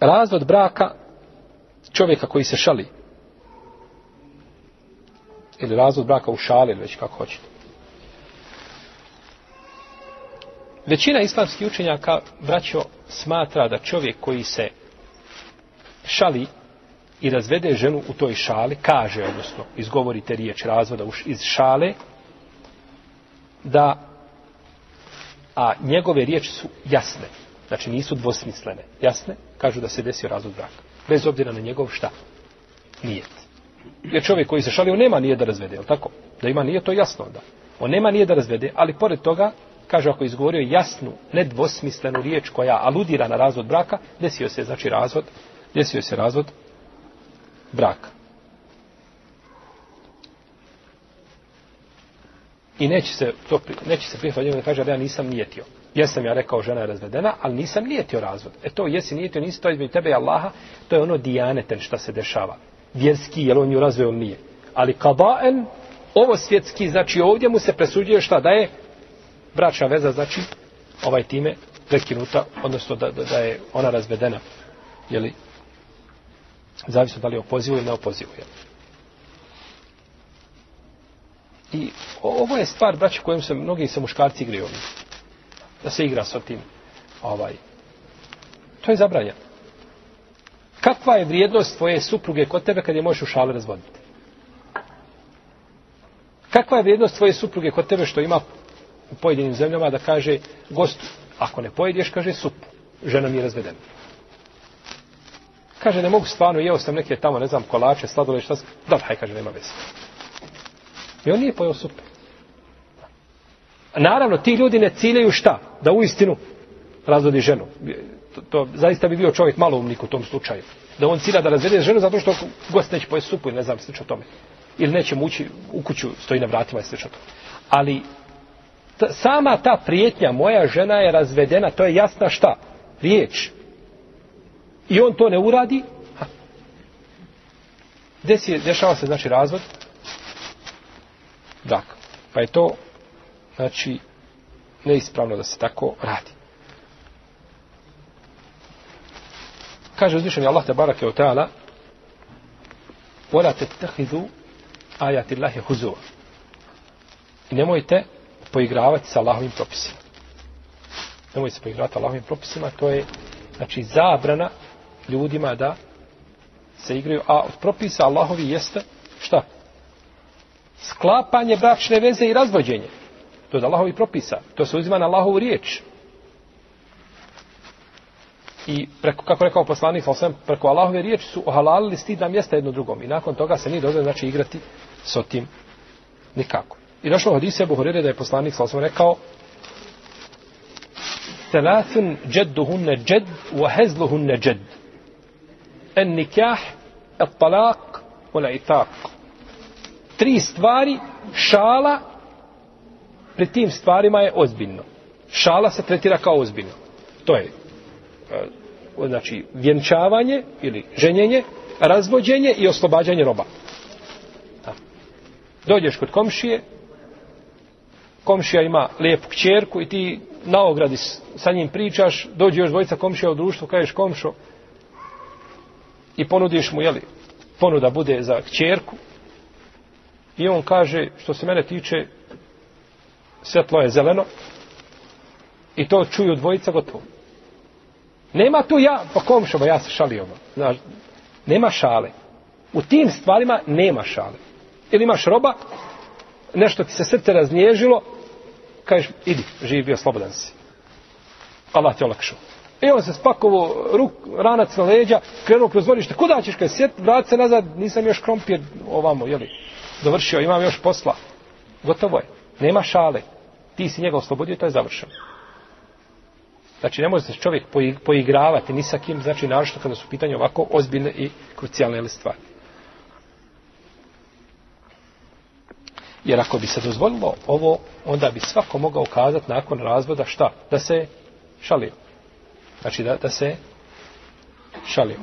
Razvod braka čovjeka koji se šali. Ili razvod braka u šali, ili već kako hoćete. Većina islamskih učenjaka, vraćo smatra da čovjek koji se šali i razvede ženu u toj šali, kaže, odnosno, izgovorite riječ razvoda iz šale, da a njegove riječi su jasne. Znači nisu dvosmislene. Jasne? Kažu da se desio razvod braka. Bez obzira na njegov šta? Nijet. Jer čovjek koji se šalio nema nije da razvede, jel tako? Da ima nije to jasno onda. On nema nije da razvede, ali pored toga, kaže ako je izgovorio jasnu, nedvosmislenu riječ koja aludira na razvod braka, desio se znači razvod, desio se razvod braka. I neće se, to, neće se prihvatiti da kaže, da ja nisam nijetio. Jesam ja rekao, žena je razvedena, ali nisam nijetio razvod. E to jesi nijetio, nisi to između tebe i Allaha, to je ono dijaneten šta se dešava. Vjerski, jel on ju razveo nije. Ali kabaen, ovo svjetski, znači ovdje mu se presuđuje šta da je bračna veza, znači ovaj time prekinuta, odnosno da, da, je ona razvedena. Jeli, zavisno da li je opozivu ili ne opozivu. I ovo je stvar, braći, kojom se mnogi se muškarci igraju. Da se igra sa tim. Ovaj. To je zabranjeno. Kakva je vrijednost tvoje supruge kod tebe kad je možeš u šale razvoditi? Kakva je vrijednost tvoje supruge kod tebe što ima u pojedinim zemljama da kaže gostu, ako ne pojedeš, kaže sup, žena mi je razvedena. Kaže, ne mogu stvarno, jeo sam neke tamo, ne znam, kolače, sladole, šta sam... Dobro, haj, kaže, nema veze. I on nije pojao supe. Naravno, ti ljudi ne ciljaju šta? Da uistinu razvodi ženu. To, to zaista bi bio čovjek umnik u tom slučaju. Da on cilja da razvede ženu zato što gost neće pojesti supu ili ne znam slično tome. Ili neće ući u kuću, stoji na vratima i slično tome. Ali sama ta prijetnja, moja žena je razvedena, to je jasna šta? Riječ. I on to ne uradi, Desi, dešava se znači razvod brak. Pa je to, znači, neispravno da se tako radi. Kaže uzvišeni Allah te barake o ta'ala ajati Allahi huzur. I nemojte poigravati sa Allahovim propisima. Nemojte se poigravati Allahovim propisima, to je znači zabrana ljudima da se igraju, a od propisa Allahovi jeste šta? sklapanje bračne veze i razvođenje. To je Allahovi propisa. To se uzima na Allahovu riječ. I preko, kako rekao poslanik osam, preko Allahove riječi su ohalalili stidna mjesta jedno drugom. I nakon toga se nije dozvoljeno znači igrati s tim nikako. I došlo od Isebu Buhurire da je poslanik osam rekao telathun džedduhunne džed wa hezluhunne džed. En nikah, et talak, ula itaq tri stvari, šala, pred tim stvarima je ozbiljno. Šala se tretira kao ozbiljno. To je e, znači vjenčavanje ili ženjenje, razvođenje i oslobađanje roba. Dođeš kod komšije, komšija ima lijepu kćerku i ti na ogradi sa njim pričaš, dođe još dvojica komšija u društvu, kažeš komšo i ponudiš mu, jeli, ponuda bude za kćerku, i on kaže, što se mene tiče, svjetlo je zeleno. I to čuju dvojica gotovo. Nema tu ja, pa komšovo, ja se šalio. Ono, nema šale. U tim stvarima nema šale. Ili imaš roba, nešto ti se srce raznježilo, kažeš, idi, živi bio, slobodan si. Allah ti olakšao. I on se spakovo, ruk, ranac na leđa, krenuo kroz dvorište. Kuda ćeš kaj sjet, vrat se nazad, nisam još krompir ovamo, jeli dovršio, imam još posla. Gotovo je. Nema šale. Ti si njega oslobodio i to je završeno. Znači, ne može se čovjek poigravati ni sa kim, znači, naročito kada su pitanje ovako ozbiljne i krucijalne stvari. Jer ako bi se dozvolilo ovo, onda bi svako mogao kazati nakon razvoda šta? Da se šalio. Znači, da, da se šalio.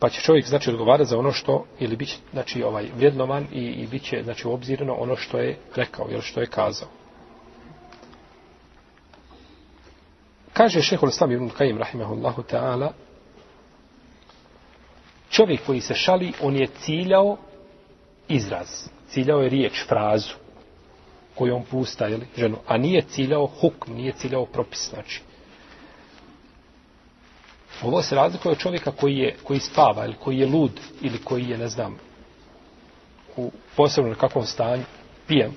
pa će čovjek znači odgovarati za ono što ili bit znači ovaj vrijednovan i, i bit će znači obzirno ono što je rekao ili što je kazao. Kaže šehol Islam ibn Kajim rahimahullahu ta'ala čovjek koji se šali on je ciljao izraz. Ciljao je riječ, frazu koju on pusta, ili ženu. A nije ciljao hukm, nije ciljao propis, znači ovo se razlikuje od čovjeka koji, je, koji spava ili koji je lud ili koji je, ne znam, u posebno kakvom stanju, pijen.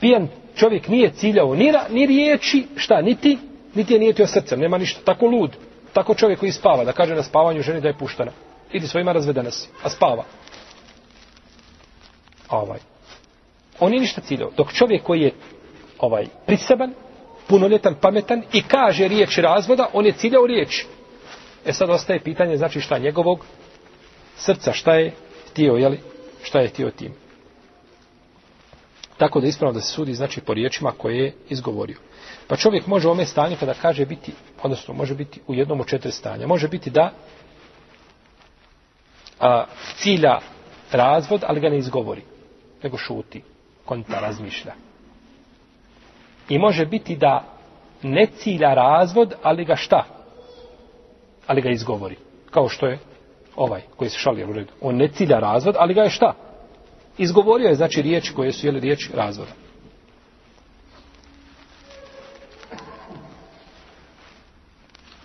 Pijen čovjek nije ciljao ni, ni riječi, šta, niti, niti je nijetio srcem, nema ništa. Tako lud, tako čovjek koji spava, da kaže na spavanju ženi da je puštana. Idi svojima razvedena si, a spava. ovaj. On nije ništa ciljao. Dok čovjek koji je ovaj priseban, punoljetan, pametan i kaže riječ razvoda, on je ciljao riječ. E sad ostaje pitanje, znači šta njegovog srca, šta je htio, jeli? Šta je htio tim? Tako da ispravno da se sudi, znači, po riječima koje je izgovorio. Pa čovjek može u ome stanju kada kaže biti, odnosno može biti u jednom od četiri stanja. Može biti da a, cilja razvod, ali ga ne izgovori, nego šuti, konta razmišlja. I može biti da ne cilja razvod, ali ga šta? Ali ga izgovori. Kao što je ovaj koji se šalio u redu. On ne cilja razvod, ali ga je šta? Izgovorio je znači riječ koje su jeli riječ razvoda.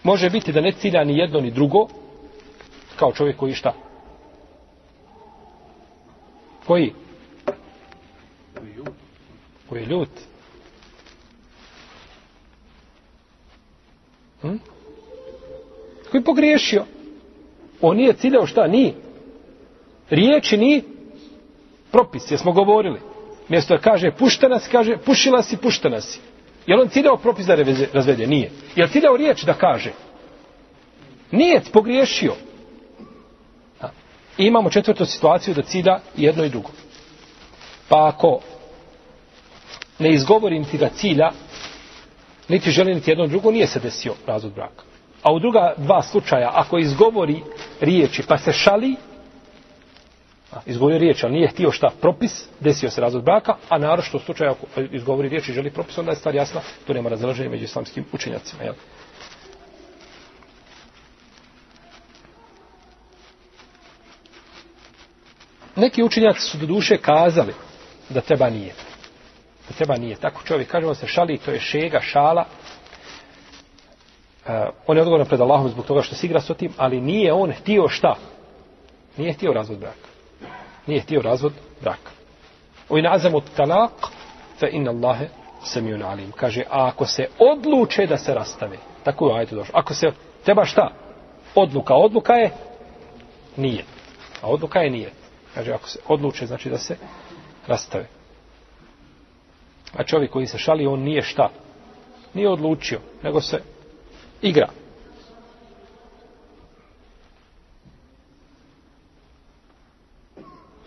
Može biti da ne cilja ni jedno ni drugo, kao čovjek koji šta? Koji? Koji je ljut. Hm? Koji je pogriješio. On nije ciljao šta? Ni. Riječi ni. Propis, smo govorili. Mjesto da kaže pušta nas, kaže pušila si, pušta nas Je li on ciljao propis da razvede? Nije. Je li ciljao riječ da kaže? Nije, pogriješio. I imamo četvrtu situaciju da cilja jedno i drugo. Pa ako ne izgovorim ti da cilja, niti želi niti jedno drugo, nije se desio razvod braka. A u druga dva slučaja, ako izgovori riječi pa se šali, izgovori riječ, ali nije htio šta propis, desio se razvod braka, a naročito u slučaju ako izgovori riječi i želi propis, onda je stvar jasna, tu nema razlaženja među islamskim učenjacima. Neki učenjaci su do duše kazali da treba nije. Da treba nije tako. Čovjek kaže, on se šali, to je šega, šala. E, on je odgovoran pred Allahom zbog toga što se igra s tim, ali nije on htio šta? Nije htio razvod braka. Nije htio razvod braka. U inazamu talak, fe inna Allahe alim. Kaže, a ako se odluče da se rastave, tako je ajde došlo. Ako se treba šta? Odluka. Odluka je nije. A odluka je nije. Kaže, ako se odluče, znači da se rastave. A čovjek koji se šali, on nije šta? Nije odlučio, nego se igra.